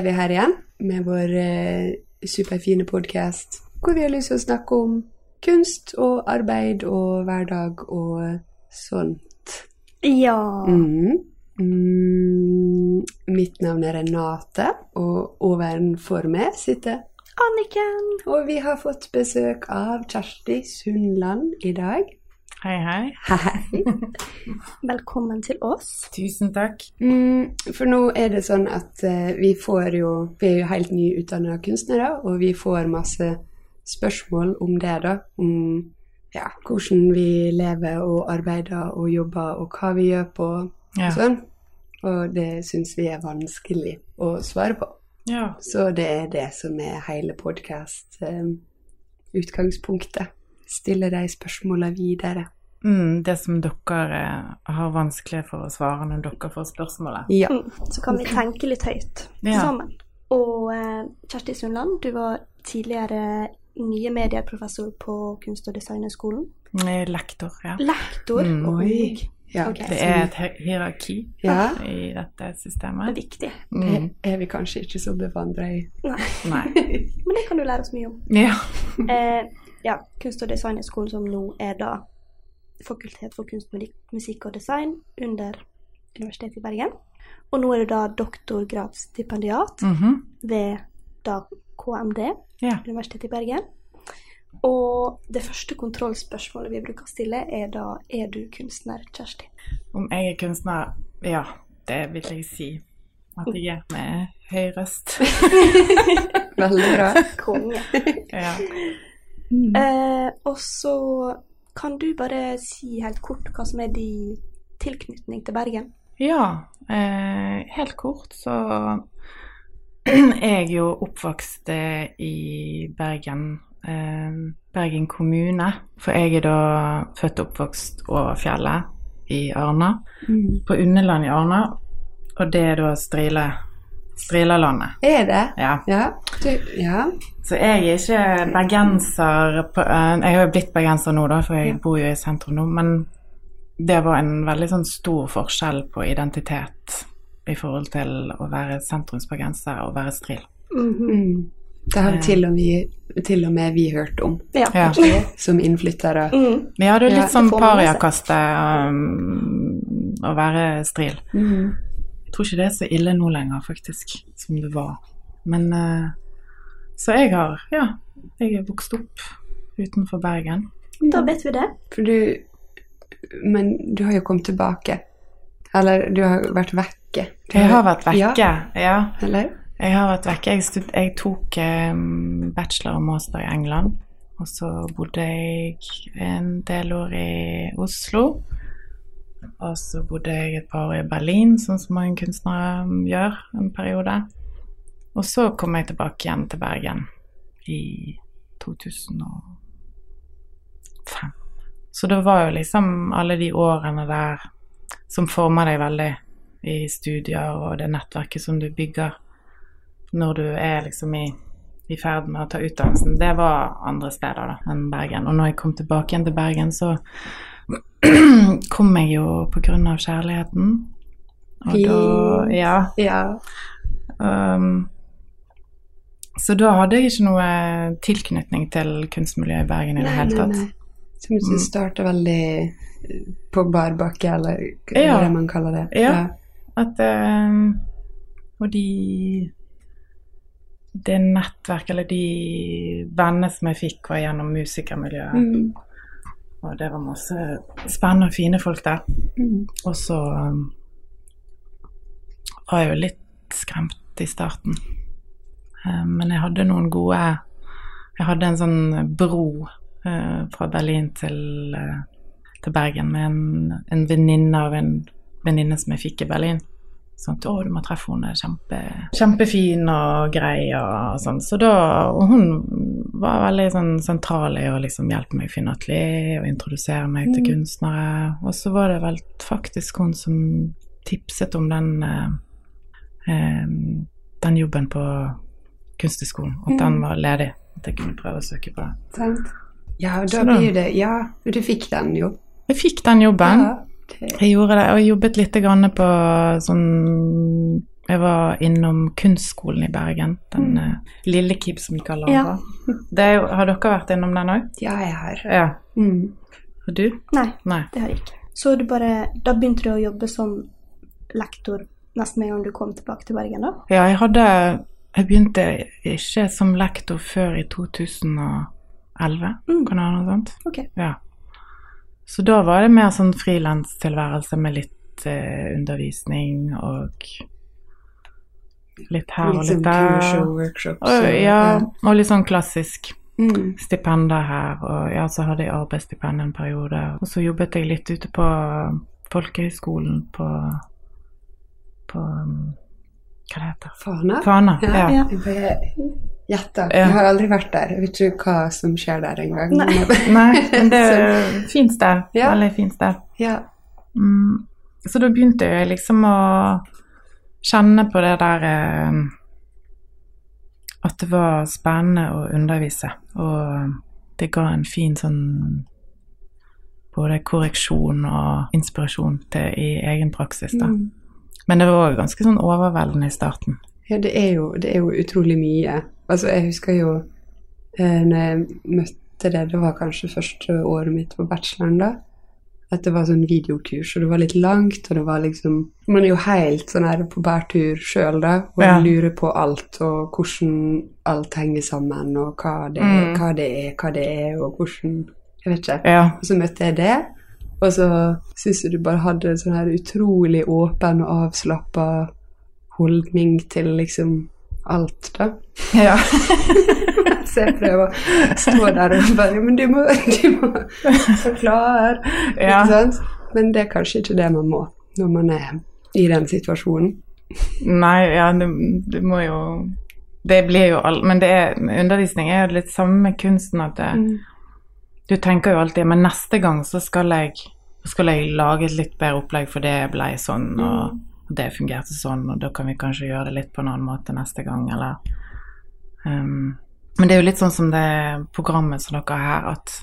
er vi her igjen med vår eh, superfine podkast hvor vi har lyst til å snakke om kunst og arbeid og hverdag og sånt. Ja. Mm. Mm. Mitt navn er Renate, og ovenfor meg sitter Anniken. Og vi har fått besøk av Kjersti Sundland i dag. Hei, hei. Hei. Velkommen til oss. Tusen takk. Mm, for nå er det sånn at uh, vi får jo Vi er jo helt nyutdanna kunstnere, og vi får masse spørsmål om det, da. Om ja, hvordan vi lever og arbeider og jobber, og hva vi gjør på Ja. sånn. Og det syns vi er vanskelig å svare på. Ja. Så det er det som er hele podkast-utgangspunktet. Stille de spørsmåla videre. Mm, det som dere eh, har vanskelig for å svare når dere får spørsmålet. Ja. Mm, Så kan vi tenke litt høyt Ja. sammen. Og eh, Kjersti Sundland, du var tidligere nye medieprofessor på Kunst- og designhøgskolen. Lektor, ja. Lektor. Mm, oi. Ja, okay. Det er et hierarki Ja. i dette Det er systemet. viktig. Mm. Det er vi kanskje ikke så bevandra i. Nei, Nei. men det kan du lære oss mye om. Ja. Eh, ja, Kunst- og designhøgskolen som nå er da Fakultet for kunst, musikk- og design under Universitetet i Bergen. Og nå er du da doktorgradsstipendiat Mhm. ved da KMD, ja. Universitetet i Bergen. Og det første kontrollspørsmålet vi bruker å stille, er da er du kunstner, Kjersti? Om jeg er kunstner? Ja, det vil jeg si at jeg er med høy røst. Veldig bra. Konge. Ja. Eh, og så kan du bare si helt kort hva som er din tilknytning til Bergen? Ja, eh, helt kort så jeg jo oppvokst eh, i Bergen, eh, Bergen kommune. For jeg er da født og oppvokst over fjellet i Arna, Mm. på Underland i Arna. Og det er da Strile, Strilalandet. Er det? Ja. Ja. Du, ja. Så jeg er ikke bergenser på, eh, Jeg har jo blitt bergenser nå, da, for jeg Ja. bor jo i sentrum nå. Men det var en veldig sånn stor forskjell på identitet i forhold til å være sentrumsbergenser og være stril. Mm. Det har Eh. til og, med, til og med vi hørt om, Ja. Ja. som innflyttere. Mm. Ja, det er litt ja, seg. pariakaste um, å være stril. Mm. Jeg tror ikke det er så ille nå lenger, faktisk, som det var. Men eh, Så jeg har Ja, jeg er vokst opp utenfor Bergen. Da vet vi det. For du Men du har jo kommet tilbake. Eller du har vært vekke. Du Jeg har vært vekke, ja. eller? Jeg har vært vekke. Jeg, stud jeg tok um, bachelor og master i England. Og så bodde jeg en del år i Oslo. Og så bodde jeg et par år i Berlin, sånn som mange kunstnere gjør en periode. Og så kom jeg tilbake igjen til Bergen i 2005. Så det var jo liksom alle de årene der som former deg veldig i studier og det nettverket som du bygger når du er liksom i, i ferd med å ta utdannelsen, det var andre steder da enn Bergen. Og når jeg kom tilbake igjen til Bergen, så kom jeg jo på grunn av kjærligheten. Og da Ja. Ja. Um, så da hadde jeg ikke noe tilknytning til kunstmiljøet i Bergen i det hele tatt. Som du Mm. starter veldig eh, på bar bakke, eller hva Ja. det man kaller det. Ja. At um, Og de Det nettverk, eller de vennene som jeg fikk, var gjennom musikermiljøet. Mm. Og det var masse spennende og fine folk der. Mm. Og så um, var jeg jo litt skremt i starten. Eh, men jeg hadde noen gode Jeg hadde en sånn bro eh, fra Berlin til, eh, til Bergen med en, en venninne av en venninne som jeg fikk i Berlin. Sånn 'Å, du må treffe henne, kjempe, kjempefin og grei', og sånn. Så da Og hun var veldig sånn sentral i å liksom hjelpe meg å finne atelier og introdusere meg til kunstnere. Og så var det vel faktisk hun som tipset om den eh, eh, den jobben på Kunsthøgskolen, at den var ledig. At jeg kunne prøve å søke på den. Sant? Ja, og da da- blir det Ja, du fikk den jo. Jeg fikk den jobben. Ja, Jeg gjorde det, og jobbet litt grann på sånn Jeg var innom Kunstskolen i Bergen, den Mm. eh, lille KIB som de kaller. Ja. den. Det har dere vært innom den òg? Ja, jeg har. Ja. Mm. Og du? Nei, Nei. det har jeg ikke. Så du bare Da begynte du å jobbe som lektor nesten med en gang du kom tilbake til Bergen, da? Ja, jeg hadde Jeg begynte ikke som lektor før i 2011, Mm. kan det være noe sånt? Ok. Ja. Så da var det mer sånn frilanstilværelse med litt eh, undervisning og litt her og Litt sånn litt der. og workshops. Og, og- ja, og litt sånn klassisk Mm. stipender her, og ja, så hadde jeg arbeidsstipend en periode. Og så jobbet jeg litt ute på folkehøyskolen på på um, Hva det heter Fana? Fana. Ja. Ja. Gjetta. Ja. Jeg har aldri vært der. Jeg vet ikke hva som skjer der engang. Nei. Nei, men det er fint sted. Ja. Veldig fint sted. ja. Mm. Så da begynte jeg liksom å kjenne på det der eh, At det var spennende å undervise. Og det ga en fin sånn både korreksjon og inspirasjon til i egen praksis, da. Mm. Men det var òg ganske sånn overveldende i starten. Ja, det er, jo, det er jo utrolig mye. Altså, jeg husker jo eh, når jeg møtte det, det var kanskje første året mitt på bacheloren da, at det var sånn videokurs, og det var litt langt, og det var liksom Man er jo helt sånn her på bærtur sjøl, da, og Ja. lurer på alt, og hvordan alt henger sammen, og hva det, Mm. hva det er, hva det er, og hvordan Jeg vet ikke. Ja. Og så møtte jeg det, og så syns jeg du bare hadde en sånn her utrolig åpen og avslappa holdning til liksom alt, da. ja. Så jeg prøver å stå der og bare Men du må, du må forklare, Ja. ikke sant? Men det er kanskje ikke det man må når man er i den situasjonen. Nei, ja, du, du må jo Det blir jo all... Men det er, undervisning er jo litt samme kunsten at det, Mm. Du tenker jo alltid Men neste gang så skal jeg, skal jeg lage et litt bedre opplegg, for det blei sånn, og det fungerte sånn, og da kan vi kanskje gjøre det litt på en annen måte neste gang, eller um, Men det er jo litt sånn som det programmet som dere har her, at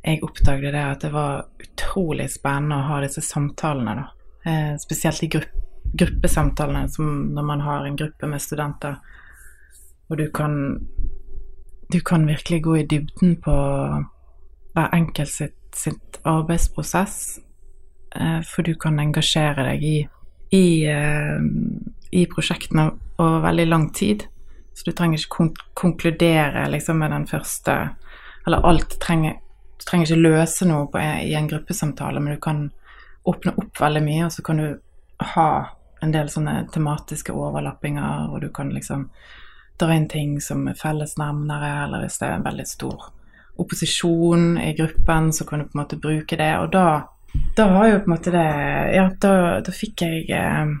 jeg oppdaget det at det var utrolig spennende å ha disse samtalene, da. Eh, spesielt de grupp, gruppesamtalene som når man har en gruppe med studenter, og du kan du kan virkelig gå i dybden på hver enkelt sitt, sitt arbeidsprosess, eh, for du kan engasjere deg i, i, eh, i prosjektene over veldig lang tid. Så du trenger ikke kon konkludere liksom, med den første Eller alt trenger Du trenger ikke løse noe på, i en gruppesamtale, men du kan åpne opp veldig mye, og så kan du ha en del sånne tematiske overlappinger, og du kan liksom dra inn ting som er fellesnevnere, eller hvis det er en veldig stor opposisjon i gruppen, så kan du på en måte bruke det. Og da, da var jo på en måte det Ja, da, da fikk jeg eh,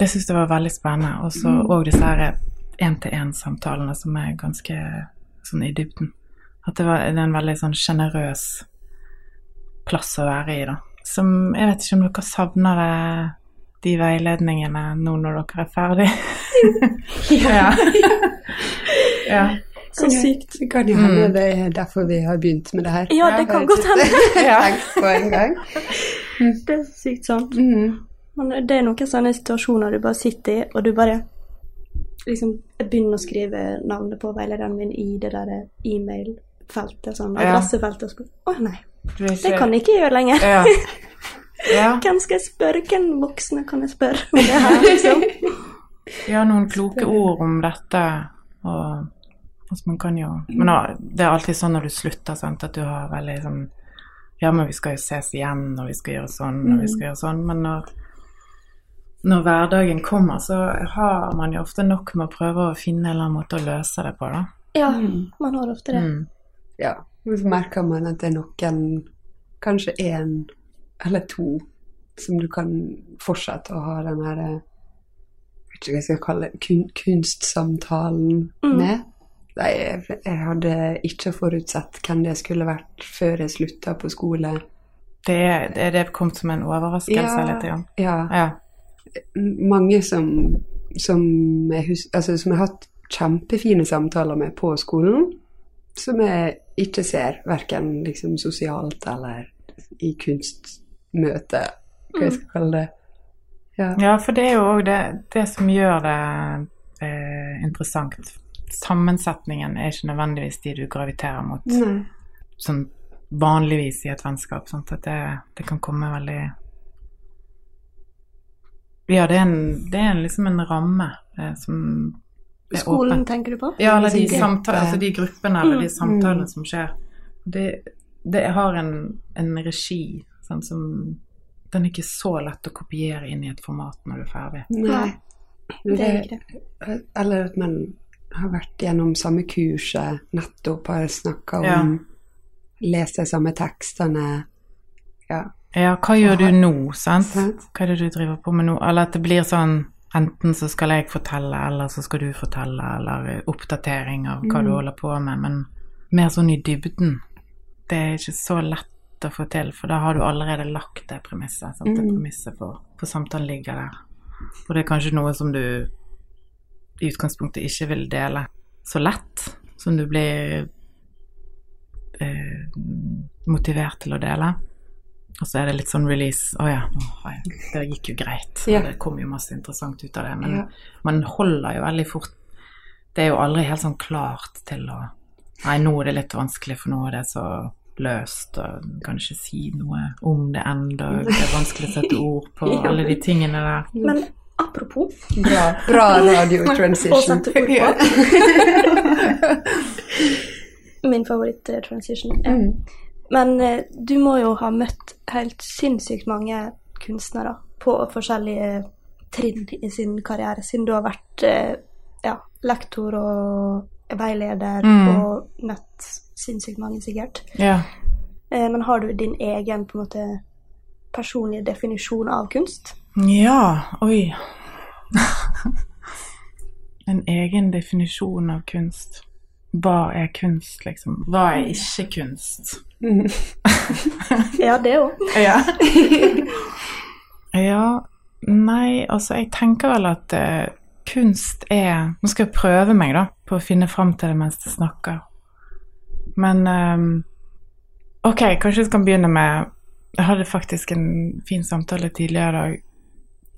Jeg syns det var veldig spennende. Og så òg disse her én-til-én-samtalene som er ganske sånn i dybden. At det, var, det er en veldig sånn sjenerøs plass å være i, da. Som Jeg vet ikke om dere savner det de veiledningene nå når dere er ferdig? ja. ja. Så sykt. Det kan jo hende det er derfor vi har begynt med det her. Ja, det kan godt hende. Tenkt på en gang. Det er sykt sant. Mm. Men det er noen sånne situasjoner du bare sitter i, og du bare liksom begynner å skrive navnet på veilederen min i det der e-mail-feltet, sånn adressefeltet, og så Å nei, det kan jeg ikke gjøre lenger. Ja. ja. Hvem skal jeg spørre? Hvem voksne kan jeg spørre om det her, liksom? Ja, noen kloke ord om dette, og altså, man kan jo Men da, det er alltid sånn når du slutter, sant, at du har veldig sånn Ja, men vi skal jo ses igjen, og vi skal gjøre sånn, og vi skal gjøre sånn, men når når hverdagen kommer, så har man jo ofte nok med å prøve å finne en eller annen måte å løse det på, da. Ja, man har ofte det. Mm. Ja, og så merker man at det er noen, kanskje én eller to, som du kan fortsette å ha den her jeg vet ikke hva jeg skal kalle det, kun, kunstsamtalen Mm. med. Nei, jeg, jeg hadde ikke forutsett hvem det skulle vært før jeg slutta på skole. Det, det, det kom som en overraskelse Ja. litt. igjen. Ja, Ja. mange som, som, jeg hus, altså, som jeg har hatt kjempefine samtaler med på skolen, som jeg ikke ser verken liksom, sosialt eller i kunstmøte, hva jeg skal kalle det. Ja. Ja, for det er jo òg det, det som gjør det eh, interessant. Sammensetningen er ikke nødvendigvis de du graviterer mot, Nei. sånn vanligvis i et vennskap. Sant? At det, det kan komme veldig Ja, det er, en, det er liksom en ramme eh, som er Skolen, åpen. tenker du på? Ja, eller de, samtale, altså de gruppene eller de Mm. som skjer. Det, det har en, en regi sånn som Den er ikke så lett å kopiere inn i et format når du er ferdig. Nei. Det er ikke det. Eller at man har vært gjennom samme kurset, nettopp har snakka om Ja. Lese samme tekstene. Ja. Ja, hva gjør du nå, sant? Sant. Hva er det du driver på med nå? Eller at det blir sånn enten så skal jeg fortelle, eller så skal du fortelle, eller oppdatering av hva du Mm. holder på med, men mer sånn i dybden. Det er ikke så lett å få til, for da har du allerede lagt det premisset. Sant? Det Mm. premisset for, for samtalen ligger der. Og det er kanskje noe som du i utgangspunktet ikke vil dele så lett, som du blir eh, motivert til å dele. Og så er det litt sånn release. Å ja, nå det gikk jo greit. Ja. Det kom jo masse interessant ut av det. Men Ja. man holder jo veldig fort Det er jo aldri helt sånn klart til å Nei, nå er det litt vanskelig, for nå er det så løst, og kan ikke si noe om det ennå. Det er vanskelig å sette ord på Ja. alle de tingene der. Men apropos Bra, bra radio Å transition. sette ord på. Min favoritt-transition. Ja. Mm. Men eh, du må jo ha møtt helt sinnssykt mange kunstnere på forskjellige trinn i sin karriere, siden du har vært eh, ja, lektor og veileder Mm. og møtt sinnssykt mange, sikkert. Ja. Eh, men har du din egen på en måte personlige definisjon av kunst? Ja, oi. en egen definisjon av kunst. Hva er kunst, liksom? Hva er ikke kunst? Mm. Ja, det òg. Ja. ja, nei, altså jeg tenker vel at uh, kunst er Nå skal jeg prøve meg, da, på å finne fram til det mens jeg snakker. Men um, ok, kanskje jeg skal begynne med Jeg hadde faktisk en fin samtale tidligere i dag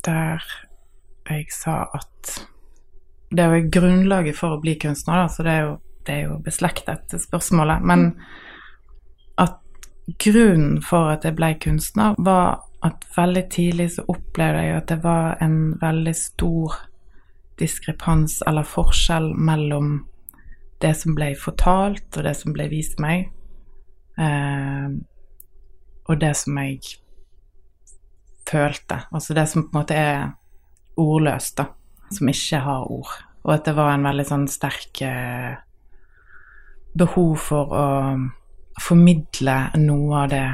der jeg sa at det er jo grunnlaget for å bli kunstner, da, så det er jo, det er jo beslektet spørsmålet. Men at grunnen for at jeg ble kunstner, var at veldig tidlig så opplevde jeg at det var en veldig stor diskrepans eller forskjell mellom det som ble fortalt, og det som ble vist meg, eh, og det som jeg følte. Altså det som på en måte er ordløst, da. Som ikke har ord. Og at det var en veldig sånn sterk eh, behov for å formidle noe av det,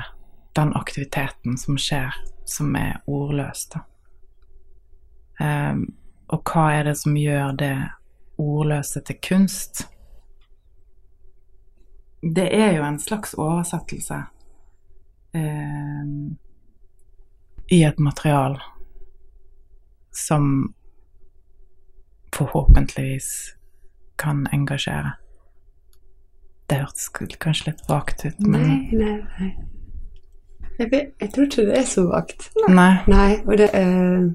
den aktiviteten som skjer, som er ordløst, da. Um, og hva er det som gjør det ordløse til kunst? Det er jo en slags oversettelse ehm, i et material som forhåpentligvis kan engasjere. Det hørtes kanskje litt vagt ut, men Nei, nei, nei. Jeg, vet, jeg tror ikke det er så vagt. Nei. Nei, og det er,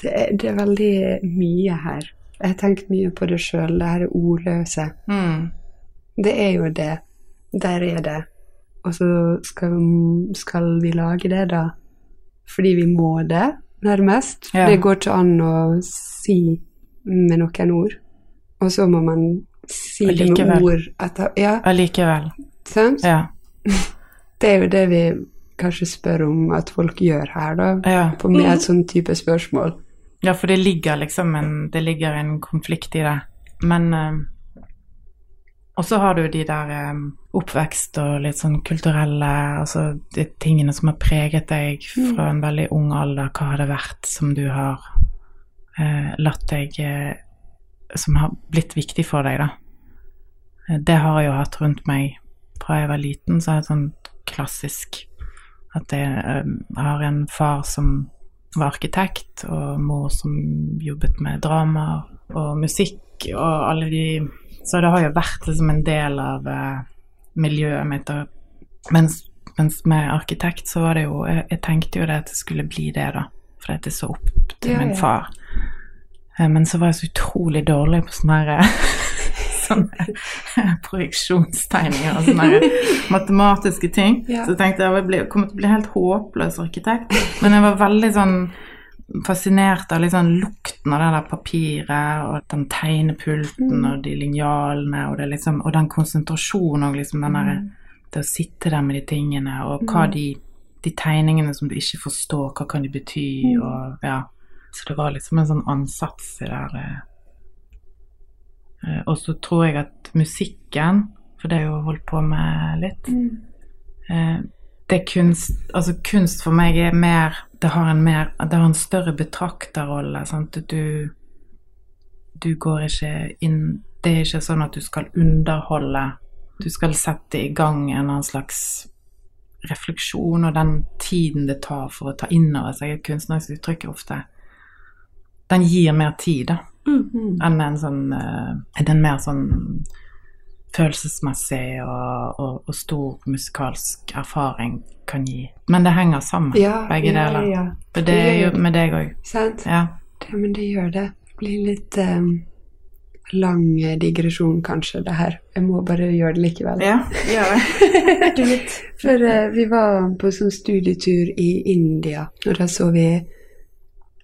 det er, det er veldig mye her. Jeg har tenkt mye på det sjøl, det her ordløse. Mm. Det er jo det. Der er det. Og så skal, skal vi lage det, da, fordi vi må det, nærmest. Ja. Det går ikke an å si med noen ord. Og så må man si det med ord etter Ja, Allikevel. sant? Ja. Det er jo det vi kanskje spør om at folk gjør her, da. ja. På med et sånn type spørsmål. Ja, for det ligger liksom en, det ligger en konflikt i det. Men eh, Og så har du de der eh, oppvekst og litt sånn kulturelle Altså de tingene som har preget deg fra en veldig ung alder. Hva har det vært som du har eh, latt deg eh, Som har blitt viktig for deg, da. Eh, Det har jeg jo hatt rundt meg fra jeg var liten, så er det sånn klassisk at jeg eh, har en far som var arkitekt, og mor som jobbet med drama og musikk og alle de Så det har jo vært liksom en del av eh, miljøet mitt. Mens, mens med arkitekt så var det jo jeg, jeg tenkte jo det at det skulle bli det, da. For at jeg så opp til Ja, min far. Eh, Men så var jeg så utrolig dårlig på sånne her, sånne projeksjonstegninger og sånne matematiske ting. Ja. Så jeg tenkte jeg ble- kommer til å bli helt håpløs arkitekt. Men jeg var veldig sånn fascinert av sånn lukten av det der papiret og den tegnepulten Mm. og de linjalene og, det liksom, og den konsentrasjonen og liksom den der, det å sitte der med de tingene og hva Mm. de, de tegningene som du ikke forstår, hva kan de bety Mm. og ja. Så det var liksom en sånn ansats i det der eh. Eh, Og så tror jeg at musikken, for det har jeg jo holdt på med litt eh, det kunst Altså kunst for meg er mer Det har en mer Det har en større betrakterrolle. Sant? Du Du går ikke inn Det er ikke sånn at du skal underholde. Du skal sette i gang en annen slags refleksjon, og den tiden det tar for å ta inn over seg et kunstnerisk uttrykk, ofte Den gir mer tid, da Mm. enn en sånn eh, Den mer sånn følelsesmessig og, og, og stor musikalsk erfaring kan gi. Men det henger sammen, Ja, begge ja, deler. ja. For det er jo med deg òg. Sant? Ja. Det, men det gjør det. Det blir litt um, lang digresjon, kanskje, det her. Jeg må bare gjøre det likevel. ja, gjør det. For uh, vi var på sånn studietur i India, og da så vi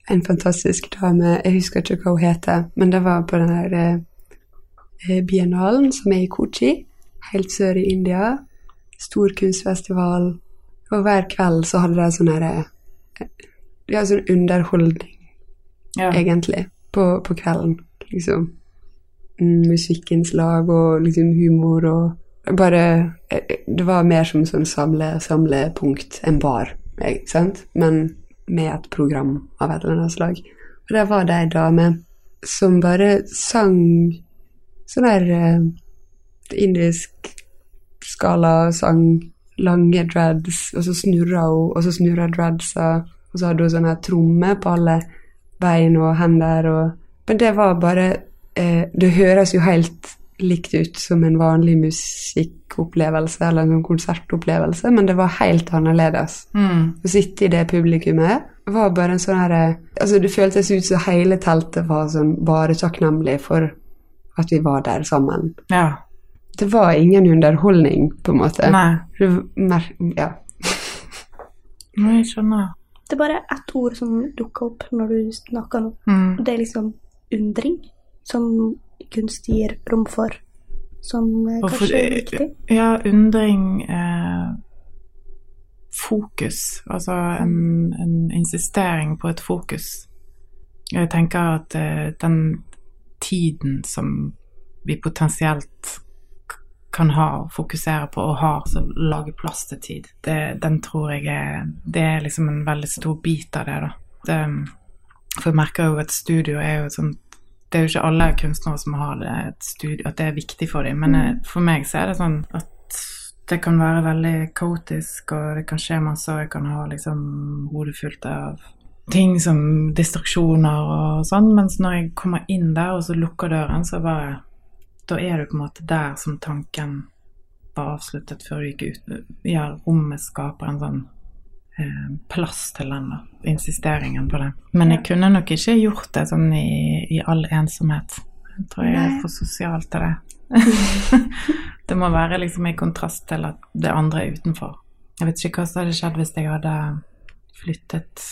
en fantastisk dame, jeg husker ikke hva hun heter, men det var på den her eh, biennalen som er i Kochi, helt sør i India. Stor kunstfestival. Og hver kveld så hadde de sånn her eh, Ja, sånn underholdning, Ja. egentlig, på, på kvelden. Liksom. Musikkens lag og liksom humor og bare eh, Det var mer som sånn samle, samlepunkt en bar, ikke sant? Men med et program av et eller annet slag. Og der var det ei dame som bare sang sånn der uh, indisk skala, sang lange dreads, og så snurra hun, og så snurra dreadsa, og så hadde hun sånne trommer på alle bein og hender og Men det var bare eh, Det høres jo helt likt ut som en vanlig musikkopplevelse eller en sånn konsertopplevelse, men det var helt annerledes. Mm. Å sitte i det publikummet var bare en sånn herre Altså, det føltes ut som hele teltet var sånn bare takknemlig for at vi var der sammen. ja. Det var ingen underholdning, på en måte. Nei. Det mer, ja. Nei, jeg skjønner. Det er bare ett ord som dukker opp når du snakker nå. Mm. Det er liksom undring, som kunst gir rom for. Som eh, Og for- kanskje er viktig. Ja, undring eh, Fokus. Altså en, en insistering på et fokus. Jeg tenker at eh, den tiden som vi potensielt kan ha og fokusere på og har, så lage plass til tid, det, den tror jeg er Det er liksom en veldig stor bit av det, da. Det, for jeg merker jo at studio er jo et sånt det er jo ikke alle kunstnere som har det, et studio, at det er viktig for dem, men eh, for meg så er det sånn at det kan være veldig kaotisk, og det kan skje masse, og jeg kan ha liksom hodet fullt av ting som distraksjoner og sånn, mens når jeg kommer inn der og så lukker døren, så bare Da er du på en måte der som tanken var avsluttet før du gikk ut. Ja, rommet skaper en sånn eh, plass til den, da. Insisteringen på det. Men jeg kunne nok ikke gjort det sånn i, i all ensomhet. Jeg tror jeg er for sosial til det. det må være liksom i kontrast til at det andre er utenfor. Jeg vet ikke hva som hadde skjedd hvis jeg hadde flyttet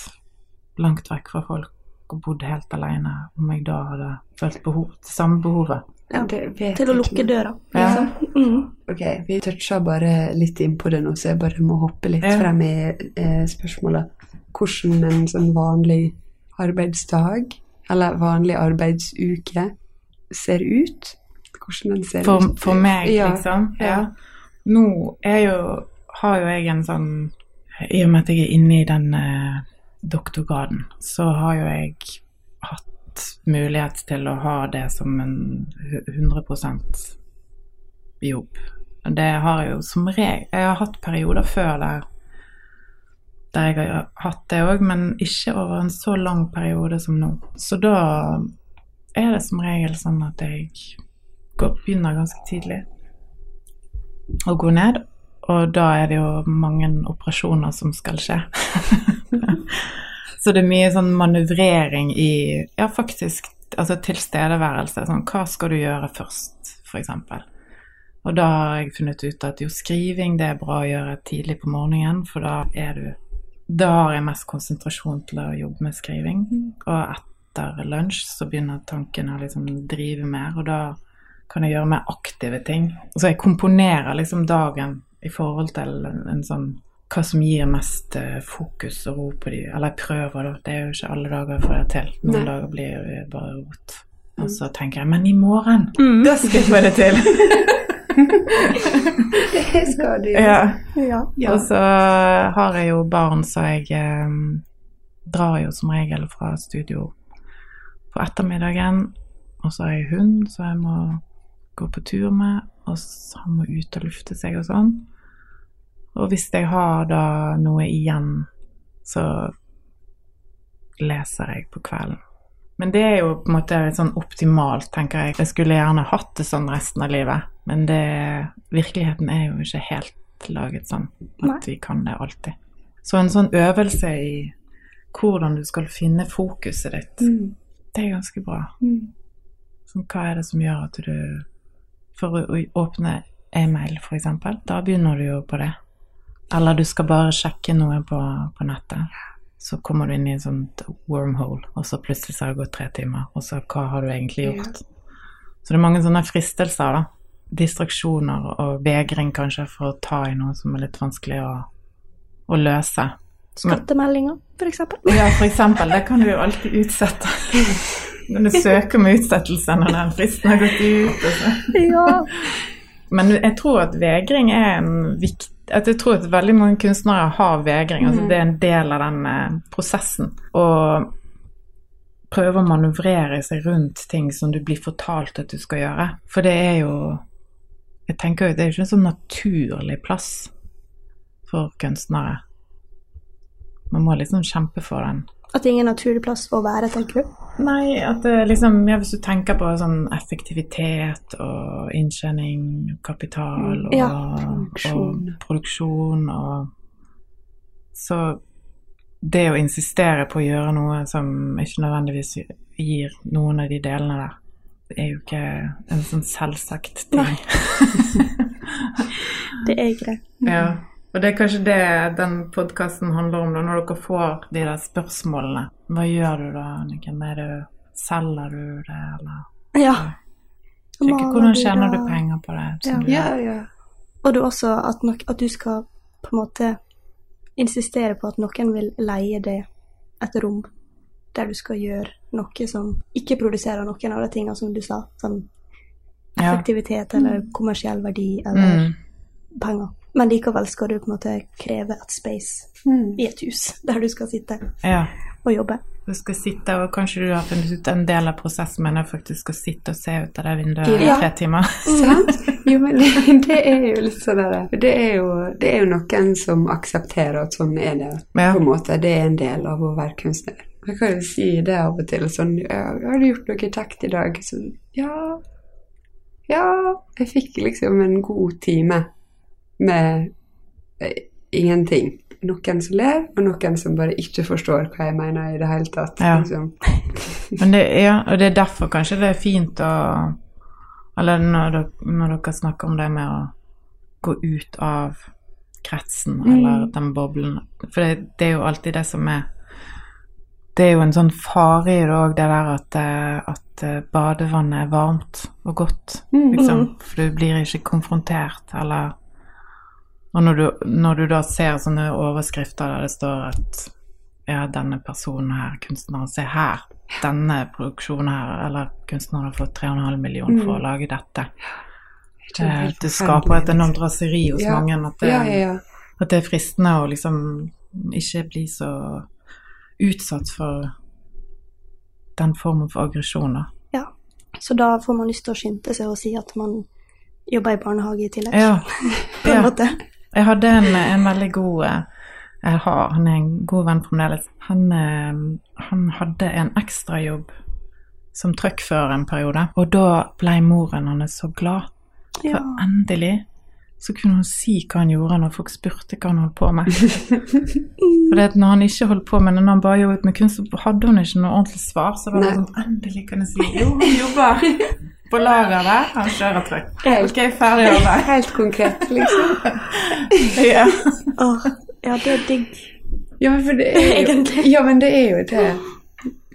langt vekk fra folk og bodd helt alene, om jeg da hadde følt behov, det samme behovet. Ja, Det vet Til å lukke døra, døra, Ja. liksom. Mm. Ok, vi toucha bare litt inn på det nå, så jeg bare må hoppe litt Ja. frem i eh, spørsmålet. Hvordan en sånn vanlig arbeidsdag, eller vanlig arbeidsuke, ser ut? Hvordan den ser For, ut? for meg, Ja, liksom. ja. Ja. Nå er jo, har jo jeg en sånn I og med at jeg er inne i den eh, doktorgraden, så har jo jeg hatt mulighet til å ha det som en 100% jobb. Det har jeg jo som regel Jeg har hatt perioder før der der jeg har hatt det òg, men ikke over en så lang periode som nå. Så da er det som regel sånn at jeg går, begynner ganske tidlig å gå ned. Og da er det jo mange operasjoner som skal skje. Så det er mye sånn manøvrering i Ja, faktisk altså tilstedeværelse. Sånn hva skal du gjøre først, f.eks. Og da har jeg funnet ut at jo, skriving det er bra å gjøre tidlig på morgenen, for da er du Da har jeg mest konsentrasjon til å jobbe med skriving. Og etter lunsj så begynner tanken å liksom drive mer, og da kan jeg gjøre mer aktive ting. Så jeg komponerer liksom dagen i forhold til en, en sånn hva som gir mest eh, fokus og ro på de Eller jeg prøver, da. Det er jo ikke alle dager jeg får det til. Noen Nei. dager blir det bare rot. Og så tenker jeg men i morgen, Mm. da skal jeg få det til! Det skal du. ja. Ja. Ja. Og så har jeg jo barn, så jeg eh, drar jo som regel fra studio på ettermiddagen. Og så har jeg hund, så jeg må gå på tur med, og så han må ut og lufte seg og sånn. Og hvis jeg har da noe igjen, så leser jeg på kvelden. Men det er jo på en måte sånn optimalt, tenker jeg. Jeg skulle gjerne hatt det sånn resten av livet, men det, virkeligheten er jo ikke helt laget sånn at Nei. vi kan det alltid. Så en sånn øvelse i hvordan du skal finne fokuset ditt, Mm. det er ganske bra. Mm. Sånn, hva er det som gjør at du For å, åpne e-mail, f.eks., da begynner du jo på det. Eller du skal bare sjekke noe på, på nettet. Så kommer du inn i en sånn wormhole, og så plutselig så har det gått tre timer. Og så hva har du egentlig gjort? Så det er mange sånne fristelser, da. Distraksjoner og vegring kanskje for å ta i noe som er litt vanskelig å, å løse. Skattemeldinger, eksempel. ja, f.eks. Det kan du jo alltid utsette. Når du søker om utsettelse når den fristen har gått ut. Ja. Men jeg tror at vegring er en viktig at Jeg tror at veldig mange kunstnere har vegring. altså Det er en del av den eh, prosessen. Å prøve å manøvrere seg rundt ting som du blir fortalt at du skal gjøre. For det er jo Jeg tenker jo det er jo ikke en sånn naturlig plass for kunstnere. Man må liksom kjempe for den. At det er ingen naturlig plass å være, tenker du? Nei, at det liksom ja, Hvis du tenker på sånn effektivitet og inntjening, kapital og, Ja, produksjon. og produksjon og Så det å insistere på å gjøre noe som ikke nødvendigvis gir noen av de delene der, det er jo ikke en sånn selvsagt ting. Det er ikke det. Ja. Og det er kanskje det den podkasten handler om, da, når dere får de der spørsmålene. Hva gjør du da, Anniken? Er det, selger du det, eller Ja. Ikke, Hvordan tjener du penger på det? Ja. du Ja, ja. Og det er også at, nok, at du skal på en måte insistere på at noen vil leie deg et rom der du skal gjøre noe som ikke produserer noen av de tingene som du sa, som Ja. effektivitet eller kommersiell verdi eller Mm. penger. Men likevel skal du på en måte kreve et space Mm. i et hus der du skal sitte ja. Og jobbe. Du skal sitte, og kanskje du har funnet ut en del av prosessen men jeg faktisk å sitte og se ut av det vinduet i Ja. tre timer. Sant? Jo, men det, er jo litt sånn der det er, jo, det er jo noen som aksepterer at sånn er det. Ja. På en måte. Det er en del av å være kunstner. Jeg kan jo si det av og til. Sånn 'Har du gjort noe kjekt i dag?' Så ja. Ja, jeg fikk liksom en god time med eh, ingenting. Noen som ler, og noen som bare ikke forstår hva jeg mener i det hele tatt. Ja. Liksom. Men det, ja, og det er derfor kanskje det er fint å Eller når dere, når dere snakker om det med å gå ut av kretsen Mm. eller den boblen. For det, det er jo alltid det som er Det er jo en sånn fare i det òg, det der at, eh, at eh, badevannet er varmt og godt. Mm. Liksom. For du blir ikke konfrontert, eller Og når du, når du da ser sånne overskrifter der det står at ja, denne personen her, kunstneren, se her, denne produksjonen her, eller kunstneren har fått 3,5 millioner for å lage dette. Det Eh, Det skaper et liksom. enormt raseri hos Ja. mange. At det, Ja, at det er fristende å liksom ikke bli så utsatt for den formen for aggresjon, da. Ja. Så da får man lyst til å skynde seg og si at man jobber i barnehage i tillegg. Ja. På en måte. Jeg hadde en, en veldig god eh, Jeg har, han er en god venn fremdeles. Han, eh, han hadde en ekstrajobb som truckfører en periode, og da ble moren hans så glad. For Ja. endelig så kunne hun si hva han gjorde når folk spurte hva han holdt på med. For når han ikke holdt på med når han bare jobbet med kunst, så hadde hun ikke noe ordentlig svar. Så var det Nei. sånn Endelig kan jeg si jo, han jobber på lageret kjører trykk. Helt. Ok, ferdig jobbe. Helt konkret, liksom. Ja. Oh, ja, det er digg. Ja, men, for det er jo, Egentlig. ja, men det er jo det.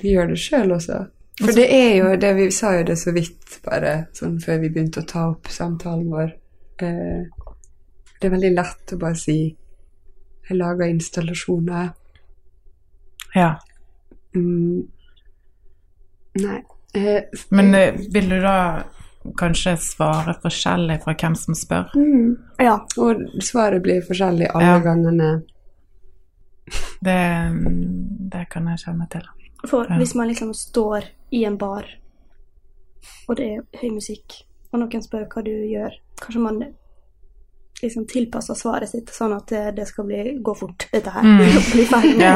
Vi gjør det sjøl også. For det er jo det Vi sa jo det så vidt bare sånn før vi begynte å ta opp samtalen vår. Eh, det er veldig lett å bare si Jeg lager installasjoner. ja. Mm, nei. Eh, Men eh, vil du da kanskje svare forskjellig fra hvem som spør? mm, Ja. og svaret blir forskjellig alle Ja. gangene. Det, det kan jeg kjenne til. For Ja. hvis man liksom står i en bar, og det er høy musikk, og noen spør hva du gjør, kanskje man liksom tilpassa svaret sitt sånn at det, det skal bli, gå fort, dette her. Mm. Bli ferdig. Ja.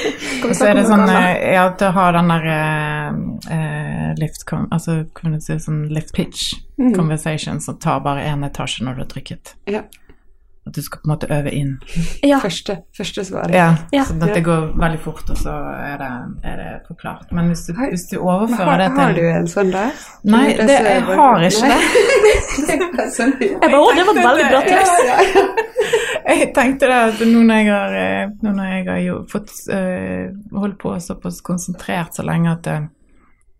Så er det sånn eh, ja, til å ha den der eh, eh, lift Altså kan du si sånn lift pitch Mm. conversation som tar bare én etasje når du har trykket. Ja. At du skal på en måte øve inn. Ja. Første, første svaret. Ja, Ja. Sånn at det går veldig fort, og så er det, er det forklart. Men hvis du, hvis du overfører har, det til har du en sånn der? Nei, det, jeg har ikke det. Sånn- Jeg bare, å, det var et veldig bra tips. Jeg tenkte det at nå når jeg har, eh, nå når jeg har jo fått eh, holdt på såpass konsentrert så lenge at det,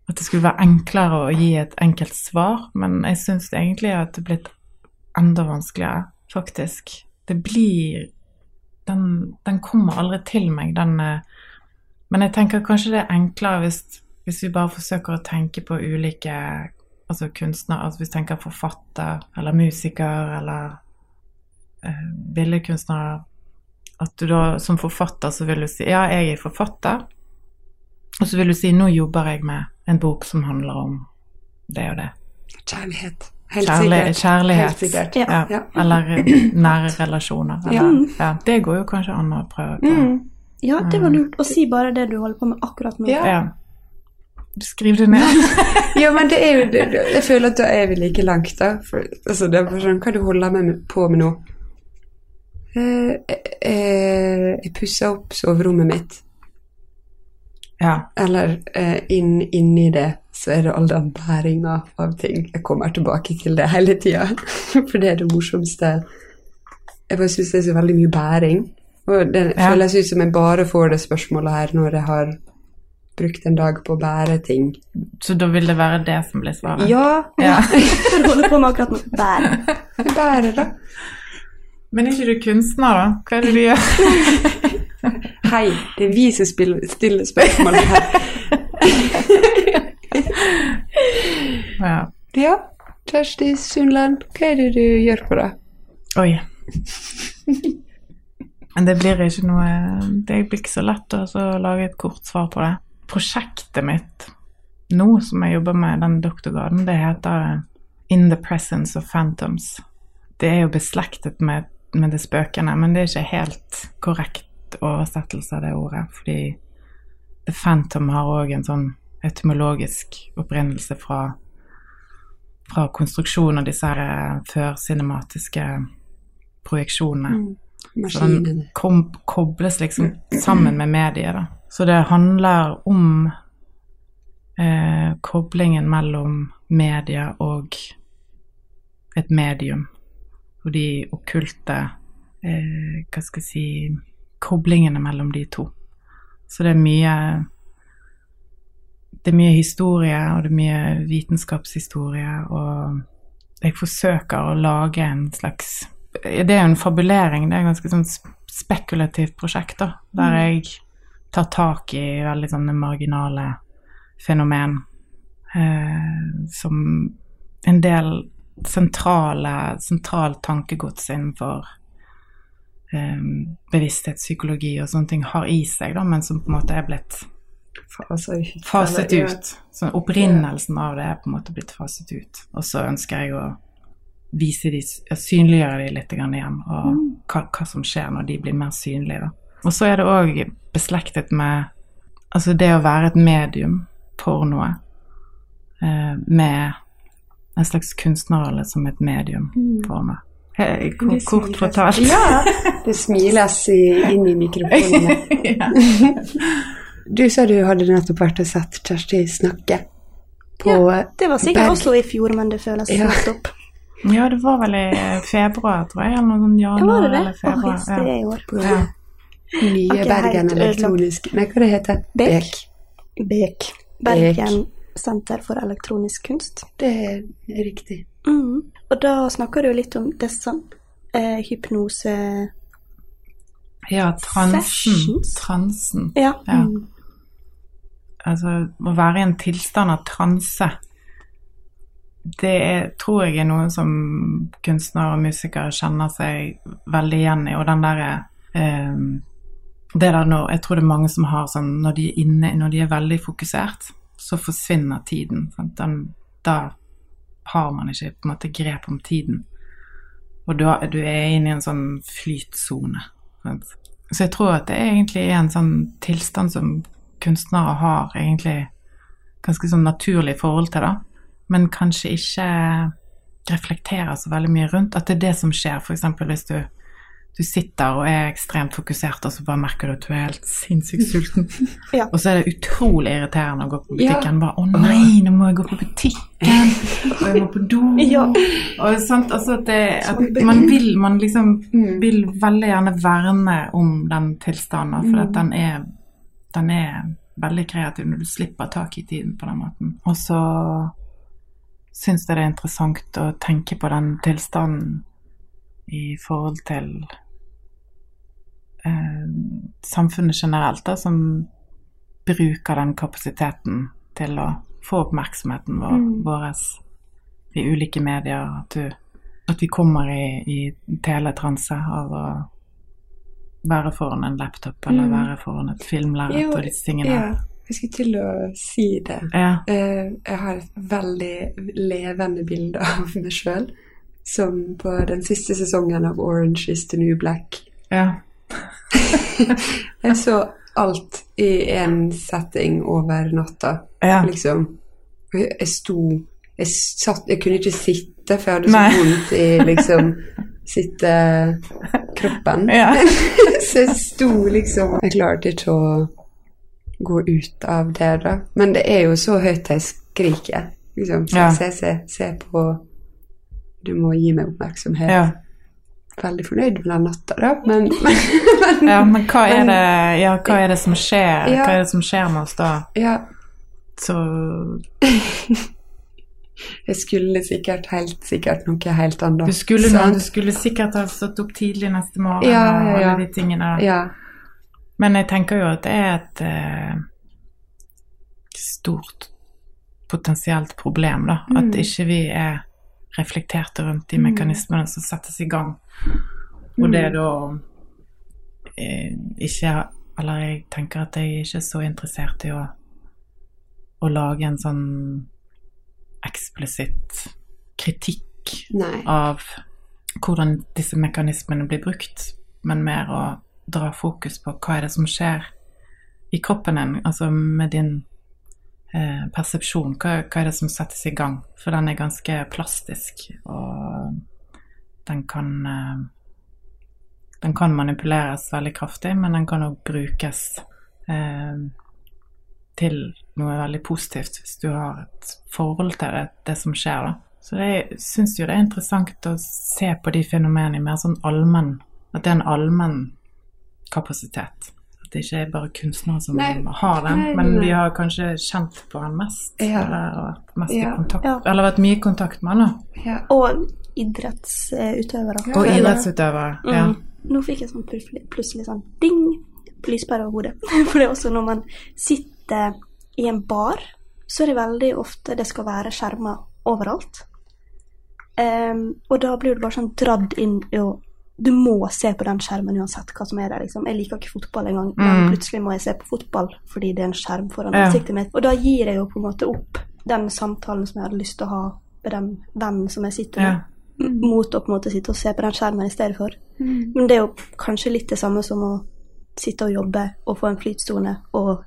at det skulle være enklere å gi et enkelt svar, men jeg syns egentlig at det er blitt enda vanskeligere, faktisk. Det blir Den, den kommer aldri til meg, den eh, Men jeg tenker kanskje det er enklere hvis, hvis vi bare forsøker å tenke på ulike altså kunstnere, altså hvis vi tenker forfatter eller musiker eller eh, billedkunstnere At du da som forfatter så vil du si ja, jeg er forfatter. Og så vil du si nå jobber jeg med en bok som handler om det og det. Kjærlighet. Helt Kjærle sikkert. kjærlighet. Helt sikkert. Ja. Ja. Eller nære relasjoner. Eller, Ja. ja. Det går jo kanskje an å prøve på. Mm. Ja, det var lurt å si bare det du holder på med akkurat nå. Ja. Ja. Du det ned. Ja, men det er jo det- Jeg føler at da er vi like langt, da. For, altså, det er bare sånn Hva du holder med, på med nå? Eh, eh, jeg pusser opp soverommet mitt. Ja. Eller eh, inn, inni det så er det all den bæringa av ting. Jeg kommer tilbake til det hele tida, for det er det morsomste. Jeg bare syns det er så veldig mye bæring. Og det Ja. føles ut som jeg bare får det spørsmålet her når jeg har brukt en dag på å bære ting. Så da vil det være det som blir svaret? Ja, Ja. Hva du holder på med akkurat nå? Bære. bære, da. Men er ikke du kunstner, da? Hva er det du gjør? Hei, det er vi som stiller spørsmål her. Ja. Ja, Kjersti Sundland, hva er det du gjør på det? Oi. Men det blir ikke noe Det blir ikke så lett å lage et kort svar på det. Prosjektet mitt nå, som jeg jobber med, den doktorgraden, det heter In the Presence of Phantoms. Det er jo beslektet med, med det spøkende, men det er ikke helt korrekt oversettelse av det ordet. Fordi The Phantom har òg en sånn etymologisk opprinnelse fra, fra konstruksjonen av disse her eh, førcinematiske projeksjonene. Så den kom, kobles liksom sammen med mediet. Da. Så det handler om eh, koblingen mellom media og et medium. Og de okkulte eh, Hva skal jeg si Koblingene mellom de to. Så det er mye Det er mye historie, og det er mye vitenskapshistorie, og jeg forsøker å lage en slags det er jo en fabulering, det er et ganske sånn spekulativt prosjekt, da, der jeg tar tak i veldig sånne marginale fenomen eh, som en del sentrale, sentralt tankegods innenfor eh, bevissthetspsykologi og sånne ting har i seg, da, men som på en måte er blitt Faser ut. faset ut. Så opprinnelsen av det er på en måte blitt faset ut. Og så ønsker jeg å vise de, synliggjøre de litt grann igjen, og hva, hva som skjer når de blir mer synlige. Og så er det òg beslektet med altså det å være et medium for noe, eh, med en slags kunstnerrolle som et medium for noe. Ko- Kort fortalt. Ja, det smiles i, inn i mikrofonene. ja. Du sa du hadde nettopp vært og sett Kjersti snakke på ja, Det var sikkert Berg. også i fjor, men det føles Ja. nettopp. ja, det var vel i februar, tror jeg. Eller noe sånn Ja, var januar det det? eller februar. yes, det er i år. Ja. nye okay, Bergen elektronisk Nei, hva det heter Bek. Bek. BEK. Bergen senter for elektronisk kunst. Det er riktig. Mm. Og da snakker du jo litt om disse eh, hypnose Ja, transen. Sessions? Transen. Ja. Ja. Mm. Altså, å være i en tilstand av transe, det er, tror jeg er noe som kunstnere og musikere kjenner seg veldig igjen i. Og den derre eh, Det der når Jeg tror det er mange som har sånn Når de er inne, når de er veldig fokusert, så forsvinner tiden. Den, da har man ikke på en måte grep om tiden. Og er- du er inne i en sånn flytsone. Så jeg tror at det egentlig er en sånn tilstand som kunstnere har egentlig ganske sånn naturlig forhold til, da. Men kanskje ikke reflekterer så veldig mye rundt. At det er det som skjer, f.eks. hvis du, du sitter og er ekstremt fokusert, og så bare merker du at du er helt sinnssykt sulten. Ja. Og så er det utrolig irriterende å gå på Ja. butikken. Bare 'Å nei, nå må jeg gå på butikken', og jeg må på do. Ja. Og sant, altså at, det, at man vil man liksom Mm. vil veldig gjerne verne om den tilstanden, for Mm. at den er, den er veldig kreativ når du slipper tak i tiden på den måten. Og så syns jeg det er interessant å tenke på den tilstanden i forhold til eh, samfunnet generelt, da, som bruker den kapasiteten til å få oppmerksomheten vår, Mm. våres i ulike medier. At, du, at vi kommer i, i teletranse av å være foran en laptop eller Mm. være foran et filmlerret og disse tingene. Ja, jeg skulle til å si det. Ja. Eh, jeg har et veldig levende bilde av meg sjøl, som på den siste sesongen av Orange is the New Black. ja. Jeg så alt i en setting over natta, ja. liksom. Jeg sto jeg, satt, jeg kunne ikke sitte, for jeg hadde så vondt i liksom sittekroppen. ja. Så jeg sto liksom Jeg klarte ikke å gå ut av det, da. Men det er jo så høyt jeg skriker. Liksom. Ja. se, se, se på Du må gi meg oppmerksomhet. ja. Veldig fornøyd med den natta, da, men, men, men Ja, men hva er Men- det, ja, hva er det som skjer? Hva er det som skjer med oss da? Ja, Så jeg skulle sikkert helt sikkert noe helt annet. du skulle, du skulle sikkert ha stått opp tidlig neste morgen Ja, og ja, ja. alle de tingene der. Ja. Men jeg tenker jo at det er et eh, stort potensielt problem, da. Mm. At ikke vi er reflekterte rundt de Mm. mekanismene som settes i gang. Og det er Mm. da eh, ikke Eller jeg tenker at jeg ikke er så interessert i å, å lage en sånn eksplisitt kritikk Nei. av hvordan disse mekanismene blir brukt, men mer å dra fokus på hva er det som skjer i kroppen din, altså med din eh, persepsjon. Hva, hva er det som settes i gang? For den er ganske plastisk, og den kan eh, Den kan manipuleres veldig kraftig, men den kan òg brukes eh, til noe veldig positivt hvis du har et forhold til det, det som skjer, da. Så det- jeg syns jo det er interessant å se på de fenomenene mer sånn allmenn At det er en allmenn kapasitet. At det ikke er bare kunstnere som Nei. har den, Nei, men vi har kanskje kjent på den mest. Ja. Eller vært mest Ja. i kontakt Ja. Eller vært mye i kontakt med den, da. Ja. Og idrettsutøvere. Og idrettsutøvere. Ja. Mm. Nå fikk jeg sånn plutselig sånn ding, lyspære over hodet. For det er også når man sitter i en bar, så er det veldig ofte det skal være skjermer overalt. Um, og da blir du bare sånn dradd inn i å Du må se på den skjermen uansett hva som er der. liksom. Jeg liker ikke fotball engang, men Mm. plutselig må jeg se på fotball fordi det er en skjerm foran Ja. ansiktet mitt. Og da gir jeg jo på en måte opp den samtalen som jeg hadde lyst til å ha med den vennen som jeg sitter med Ja. mot å på en måte sitte og se på den skjermen i stedet for. Mm. Men det er jo kanskje litt det samme som å sitte og jobbe og få en flytstone og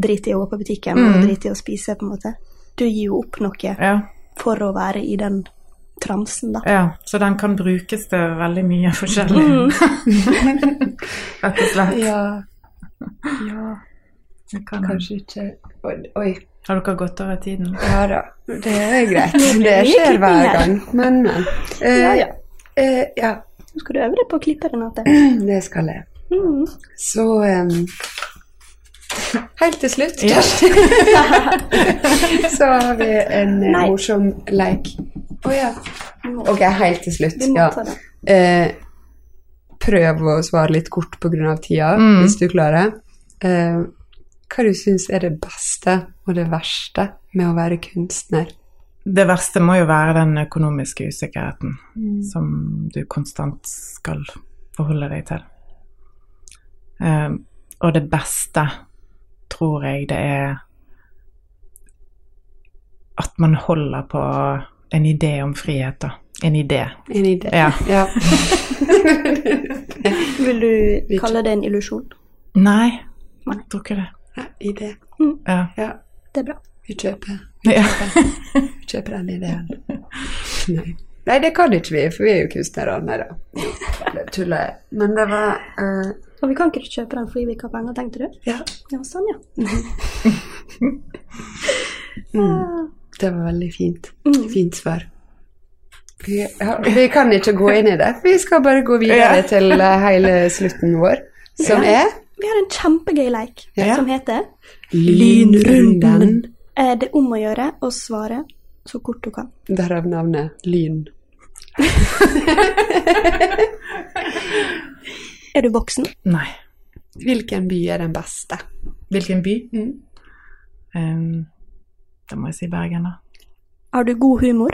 drite i å gå på butikken Mm. og drit i å spise, på en måte. Du gir jo opp noe ja. for å være i den tramsen, da. Ja, så den kan brukes til veldig mye forskjellig, Mm. rett og slett. Ja. ja. Det kan. Kanskje ikke Oi. Har dere gått over tiden? Ja da, det er greit. Det det skjer hver gang. Men. Eh, Ja, ja. Uh, ja, Nå skal du øve deg på å klippe, Renate. det skal jeg. Mm. Så em, Helt til slutt, Ja. så har vi en eh, Nei. morsom leik. Å ja. Ok, helt til slutt. Ja. Eh, prøv å svare litt kort pga. tida, Mm. hvis du klarer. Eh, hva du syns er det beste og det verste med å være kunstner? Det verste må jo være den økonomiske usikkerheten som du konstant skal forholde deg til. Eh, og det beste tror jeg det er at man holder på en idé om frihet, da. En idé. En idé? Ja. ja. Vil du kalle det en illusjon? Nei, jeg tror ikke det. ja idé. Ja. Ja, Det er bra. vi kjøper, ja. vi kjøper den ideen. Nei. Nei, det kan ikke vi, for vi er jo kunstnere. Nei da. Det tuller jeg. Men det var uh... Og vi kan ikke kjøpe den fordi vi ikke har penger, tenkte du? Ja. Ja, sånn, ja. Mm. Det var veldig fint. Mm. Fint svar. Vi, ja, vi kan ikke gå inn i det. Vi skal bare gå videre Ja. til eh, hele slutten vår, som Ja. er Vi har en kjempegøy leik Ja. som heter Lynrunden. eh, Det er om å gjøre å svare så kort du kan. Derav navnet Lyn. Er du voksen? Nei. Hvilken by er den beste? Hvilken by? Mm. Um, da må jeg si Bergen, da. Har du god humor?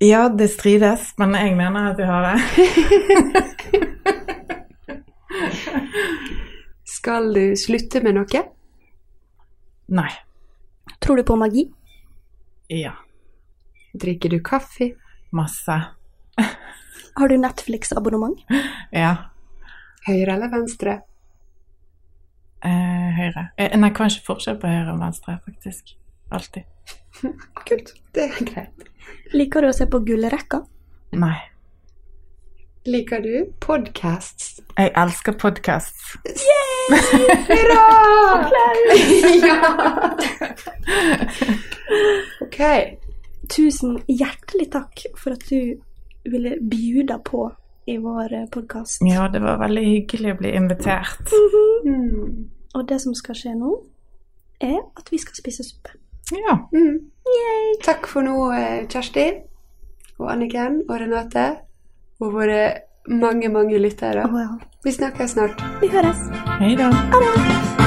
Ja, det strides, men jeg mener at jeg har det. Skal du slutte med noe? Nei. Tror du på magi? Ja. Drikker du kaffe? Masse. Har du Netflix-abonnement? Ja. Høyre eller venstre? Eh, høyre. Eh, nei, kanskje forskjell på høyre og venstre, faktisk. Alltid. Kult. Det er greit. Liker du å se på Gullrekka? Nei. Liker du podcasts? Jeg elsker podkasts. Hurra! ja! Ok. Tusen hjertelig takk for at du ville bjuda på i vår podkast. Ja, det var veldig hyggelig å bli invitert. Mm. Og det som skal skje nå, er at vi skal spise suppe. Ja. Mm. Takk for nå, eh, Kjersti og Anniken og Renate og våre mange, mange lyttere. Oh, ja. Vi snakkes snart. Vi høres. Hei da. Ha det!